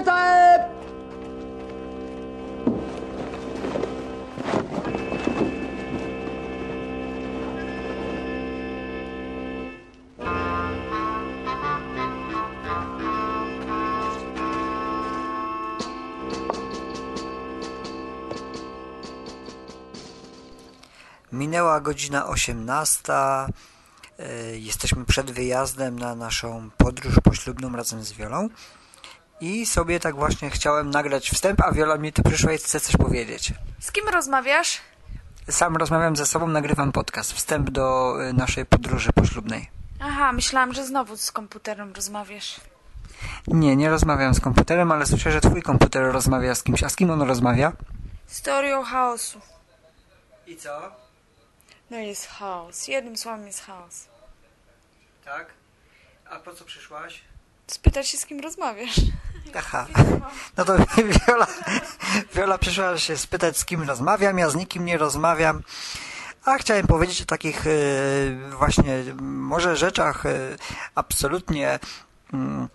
Witaj! Minęła godzina 18. e, Jesteśmy przed wyjazdem na naszą podróż poślubną razem z Wiolą. I sobie tak właśnie chciałem nagrać wstęp, a Wiola mi tu przyszła i chce coś powiedzieć. Z kim rozmawiasz? Sam rozmawiam ze sobą, nagrywam podcast. Wstęp do e, naszej podróży poślubnej. Aha, myślałam, że znowu z komputerem rozmawiasz. Nie, nie rozmawiam z komputerem, ale słyszę, że twój komputer rozmawia z kimś. A z kim on rozmawia? Z teorią chaosu. I co? No jest chaos. Jednym słowem jest chaos. Tak? A po co przyszłaś? Spytać się, z kim rozmawiasz. Aha. No to Wiola, Wiola przyszła się spytać, z kim rozmawiam. Ja z nikim nie rozmawiam. A chciałem powiedzieć o takich e, właśnie może rzeczach e, absolutnie mm,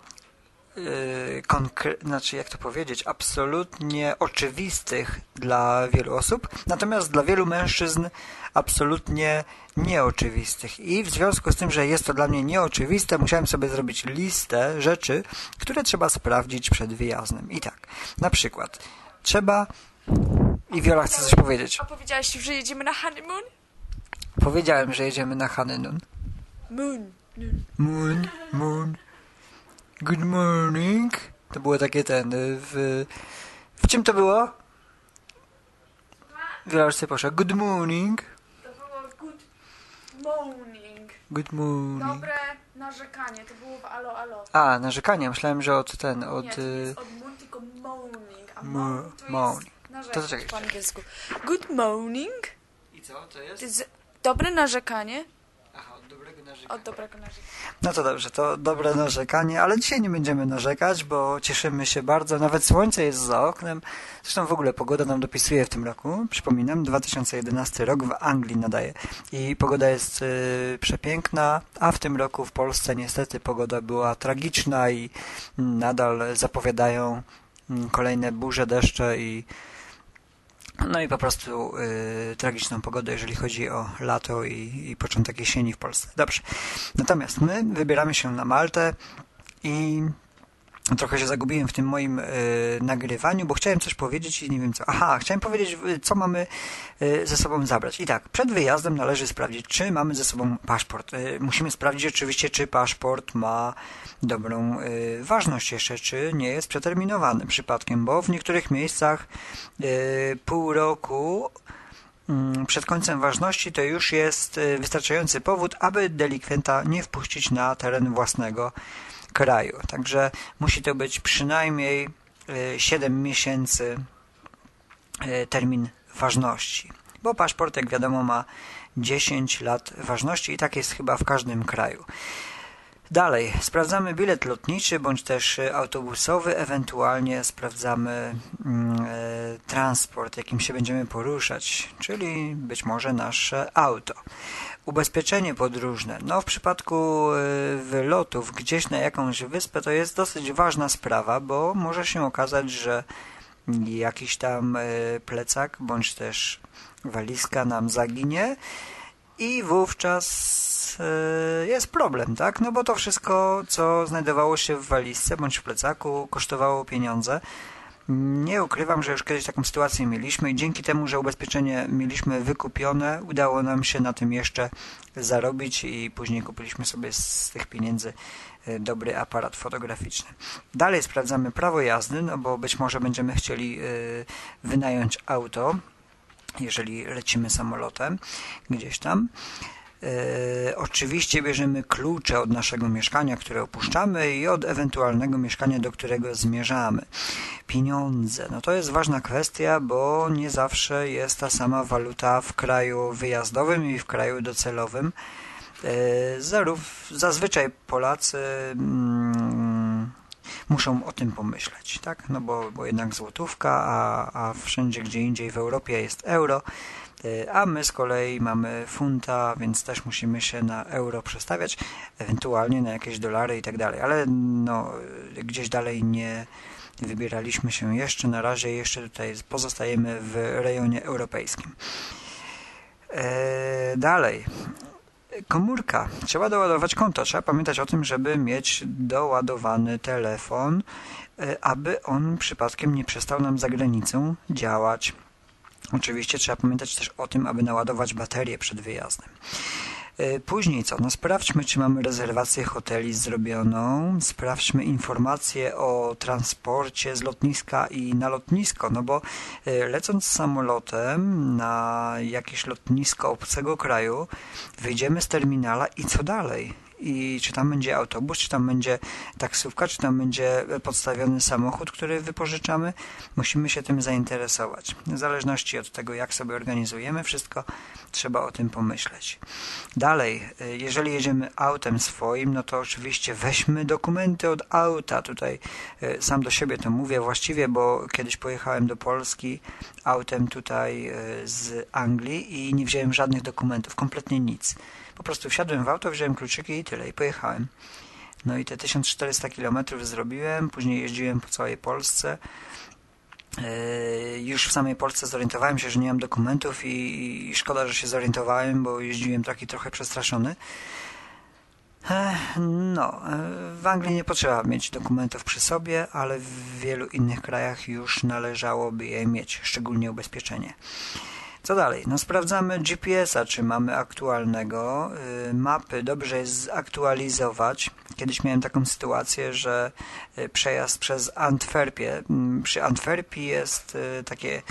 konkre- znaczy jak to powiedzieć, absolutnie oczywistych dla wielu osób, natomiast dla wielu mężczyzn absolutnie nieoczywistych. I w związku z tym, że jest to dla mnie nieoczywiste, musiałem sobie zrobić listę rzeczy, które trzeba sprawdzić przed wyjazdem. I tak, na przykład trzeba... I Wiola chce coś powiedzieć. A powiedziałaś, że jedziemy na honeymoon? Powiedziałem, że jedziemy na honeymoon. Moon. Moon, moon. Good morning. To było takie ten. y, W, w czym to było? Sobie poszła. Good morning. To było good morning. Good morning. Dobre narzekanie. To było w alo, alo. A, narzekanie. Myślałem, że od ten, od... to nie y, jest od moon, tylko morning. A Mo- moon to morning. jest narzekać To czekaj. po angielsku. Good morning. I co to jest? To jest dobre narzekanie od dobrego narzekania. od dobrego narzekania. No to dobrze, to dobre narzekanie, ale dzisiaj nie będziemy narzekać, bo cieszymy się bardzo. Nawet słońce jest za oknem. Zresztą w ogóle pogoda nam dopisuje w tym roku. Przypominam, 2011 rok w Anglii nadaje. I pogoda jest y, przepiękna, a w tym roku w Polsce niestety pogoda była tragiczna i mm, nadal zapowiadają mm, kolejne burze, deszcze i no i po prostu y, tragiczną pogodę, jeżeli chodzi o lato i, i początek jesieni w Polsce. Dobrze. Natomiast my wybieramy się na Maltę i trochę się zagubiłem w tym moim y, nagrywaniu, bo chciałem coś powiedzieć i nie wiem co. Aha, chciałem powiedzieć, co mamy y, ze sobą zabrać. I tak, przed wyjazdem należy sprawdzić, czy mamy ze sobą paszport. Y, musimy sprawdzić oczywiście, czy paszport ma dobrą ważność jeszcze, czy nie jest przeterminowany przypadkiem, bo w niektórych miejscach pół roku mm, przed końcem ważności to już jest wystarczający powód, aby delikwenta nie wpuścić na teren własnego kraju. Także musi to być przynajmniej y, 7 miesięcy y, termin ważności. Bo paszport, jak wiadomo, ma 10 lat ważności i tak jest chyba w każdym kraju. Dalej, sprawdzamy bilet lotniczy bądź też y, autobusowy, ewentualnie sprawdzamy mm, e, transport, jakim się będziemy poruszać, czyli być może nasze auto. Ubezpieczenie podróżne. No, w przypadku y, wylotów gdzieś na jakąś wyspę to jest dosyć ważna sprawa, bo może się okazać, że jakiś tam y, plecak bądź też walizka nam zaginie i wówczas e, jest problem, tak? No bo to wszystko, co znajdowało się w walizce bądź w plecaku, kosztowało pieniądze. Nie ukrywam, że już kiedyś taką sytuację mieliśmy i dzięki temu, że ubezpieczenie mieliśmy wykupione, udało nam się na tym jeszcze zarobić i później kupiliśmy sobie z tych pieniędzy e, dobry aparat fotograficzny. Dalej sprawdzamy prawo jazdy, no bo być może będziemy chcieli e, wynająć auto, jeżeli lecimy samolotem gdzieś tam. E, oczywiście bierzemy klucze od naszego mieszkania, które opuszczamy i od ewentualnego mieszkania, do którego zmierzamy. Pieniądze. No to jest ważna kwestia, bo nie zawsze jest ta sama waluta w kraju wyjazdowym i w kraju docelowym. E, zazwyczaj Polacy mm, muszą o tym pomyśleć, tak? No bo, bo jednak złotówka, a, a wszędzie gdzie indziej w Europie jest euro, a my z kolei mamy funta, więc też musimy się na euro przestawiać, ewentualnie na jakieś dolary i tak dalej, ale no, y, gdzieś dalej nie, wybieraliśmy się jeszcze. Na razie jeszcze tutaj pozostajemy w rejonie europejskim. E, dalej. Komórka. Trzeba doładować konto. Trzeba pamiętać o tym, żeby mieć doładowany telefon, e, aby on przypadkiem nie przestał nam za granicą działać. Oczywiście trzeba pamiętać też o tym, aby naładować baterię przed wyjazdem. E, później co? No sprawdźmy, czy mamy rezerwację hoteli zrobioną, sprawdźmy informacje o transporcie z lotniska i na lotnisko, no bo e, lecąc samolotem na jakieś lotnisko obcego kraju, wyjdziemy z terminala i co dalej? I czy tam będzie autobus, czy tam będzie taksówka, czy tam będzie podstawiony samochód, który wypożyczamy. Musimy się tym zainteresować. W zależności od tego, jak sobie organizujemy wszystko, trzeba o tym pomyśleć. Dalej, jeżeli jedziemy autem swoim, no to oczywiście weźmy dokumenty od auta. Tutaj e, sam do siebie to mówię właściwie, bo kiedyś pojechałem do Polski autem tutaj e, z Anglii i nie wziąłem żadnych dokumentów, kompletnie nic. Po prostu wsiadłem w auto, wziąłem kluczyki i tyle, i pojechałem. No i te 1400 km zrobiłem, później jeździłem po całej Polsce. Yy, już w samej Polsce zorientowałem się, że nie mam dokumentów i, szkoda, że się zorientowałem, bo jeździłem taki trochę przestraszony. No, w Anglii nie potrzeba mieć dokumentów przy sobie, ale w wielu innych krajach już należałoby je mieć, szczególnie ubezpieczenie. Co dalej? No sprawdzamy GPS-a, czy mamy aktualnego. Y, mapy dobrze jest zaktualizować. Kiedyś miałem taką sytuację, że y, przejazd przez Antwerpię, mm, przy Antwerpii jest y, takie,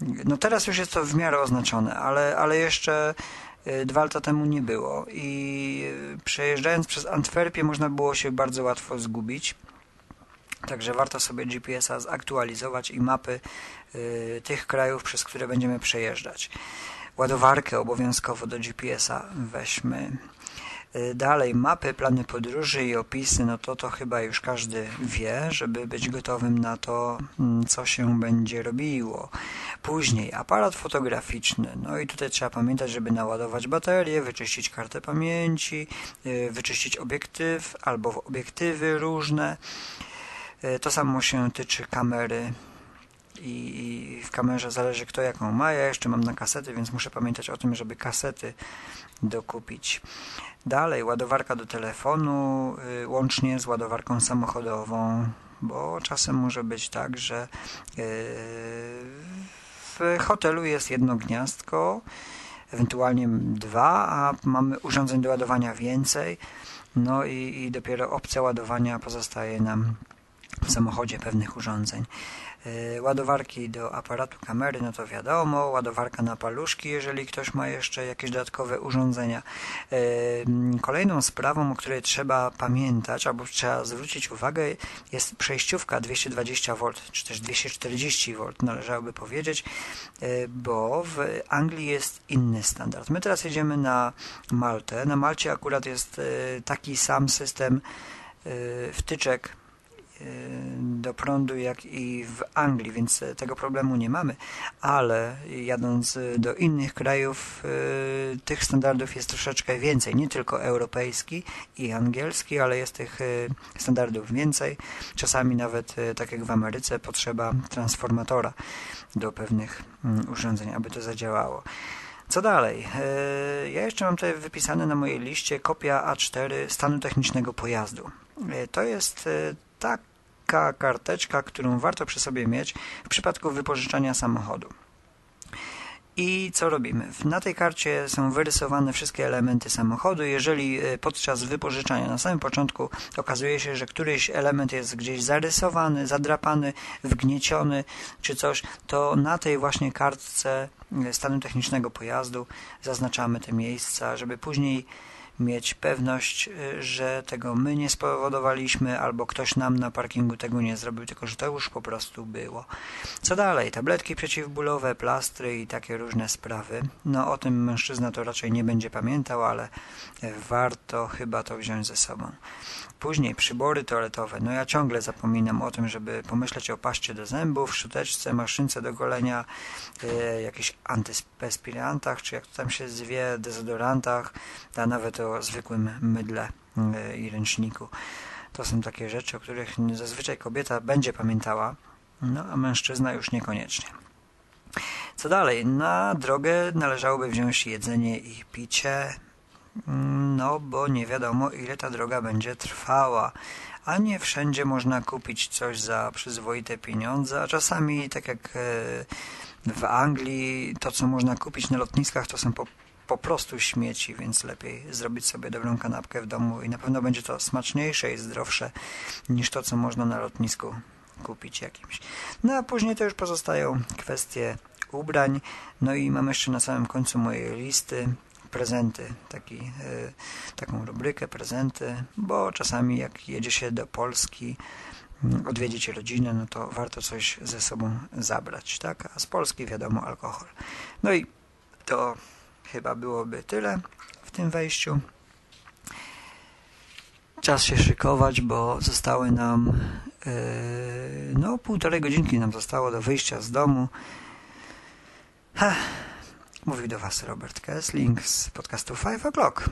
no teraz już jest to w miarę oznaczone, ale, ale jeszcze dwa lata temu nie było i przejeżdżając przez Antwerpię można było się bardzo łatwo zgubić. Także warto sobie GPS-a zaktualizować i mapy y, tych krajów, przez które będziemy przejeżdżać. Ładowarkę obowiązkowo do GPS-a weźmy. Y, dalej, mapy, plany podróży i opisy, no to to chyba już każdy wie, żeby być gotowym na to, mm, co się będzie robiło. Później aparat fotograficzny, no i tutaj trzeba pamiętać, żeby naładować baterię, wyczyścić kartę pamięci, y, wyczyścić obiektyw albo obiektywy różne. E, to samo się tyczy kamery i w kamerze zależy kto jaką ma. Ja jeszcze mam na kasety, więc muszę pamiętać o tym, żeby kasety dokupić. Dalej, ładowarka do telefonu, y, łącznie z ładowarką samochodową, bo czasem może być tak, że y, w hotelu jest jedno gniazdko, ewentualnie dwa, a mamy urządzeń do ładowania więcej, no i, i dopiero opcja ładowania pozostaje nam w samochodzie pewnych urządzeń. E, ładowarki do aparatu kamery, no to wiadomo, ładowarka na paluszki, jeżeli ktoś ma jeszcze jakieś dodatkowe urządzenia. E, kolejną sprawą, o której trzeba pamiętać, albo trzeba zwrócić uwagę, jest przejściówka 220V, czy też 240V, należałoby powiedzieć, e, bo w Anglii jest inny standard. My teraz jedziemy na Maltę. Na Malcie akurat jest taki sam system wtyczek do prądu, jak i w Anglii, więc tego problemu nie mamy, ale jadąc do innych krajów, y, tych standardów jest troszeczkę więcej, nie tylko europejski i angielski, ale jest tych y, standardów więcej. Czasami nawet, tak jak w Ameryce, potrzeba transformatora do pewnych mm, urządzeń, aby to zadziałało. Co dalej? Ja jeszcze mam tutaj wypisane na mojej liście kopia A4 stanu technicznego pojazdu. To jest taka karteczka, którą warto przy sobie mieć w przypadku wypożyczania samochodu. I co robimy? Na tej karcie są wyrysowane wszystkie elementy samochodu. Jeżeli e, podczas wypożyczania na samym początku okazuje się, że któryś element jest gdzieś zarysowany, zadrapany, wgnieciony czy coś, to na tej właśnie kartce e, stanu technicznego pojazdu zaznaczamy te miejsca, żeby później mieć pewność, y, że tego my nie spowodowaliśmy, albo ktoś nam na parkingu tego nie zrobił, tylko że to już po prostu było. Co dalej? Tabletki przeciwbólowe, plastry i takie różne sprawy. No o tym mężczyzna to raczej nie będzie pamiętał, ale warto chyba to wziąć ze sobą. Później przybory toaletowe. No ja ciągle zapominam o tym, żeby pomyśleć o paście do zębów, szczoteczce, maszynce do golenia, e, jakichś antyperspirantach, czy jak to tam się zwie, dezodorantach, a nawet o zwykłym mydle e, i ręczniku. To są takie rzeczy, o których zazwyczaj kobieta będzie pamiętała, no a mężczyzna już niekoniecznie. Co dalej? Na drogę należałoby wziąć jedzenie i picie, no bo nie wiadomo ile ta droga będzie trwała, a nie wszędzie można kupić coś za przyzwoite pieniądze, a czasami tak jak e, w Anglii to co można kupić na lotniskach to są po, po prostu śmieci, więc lepiej zrobić sobie dobrą kanapkę w domu i na pewno będzie to smaczniejsze i zdrowsze niż to co można na lotnisku kupić jakimś. No a później to już pozostają kwestie ubrań. No i mam jeszcze na samym końcu mojej listy prezenty, taki, y, taką rubrykę prezenty, bo czasami jak jedzie się do Polski mm, odwiedzić rodzinę, no to warto coś ze sobą zabrać, tak? A z Polski wiadomo alkohol. No i to chyba byłoby tyle w tym wejściu. Czas się szykować, bo zostały nam yy, no półtorej godzinki nam zostało do wyjścia z domu. Ha. Mówił do Was Robert Kessling z podcastu 5 O'Clock.